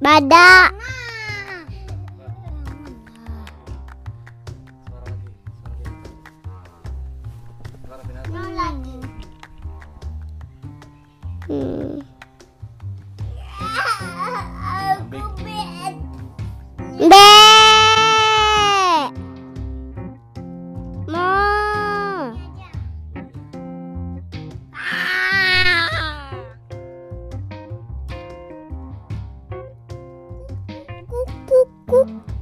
Bada. Hmm. 꾹꾹꾹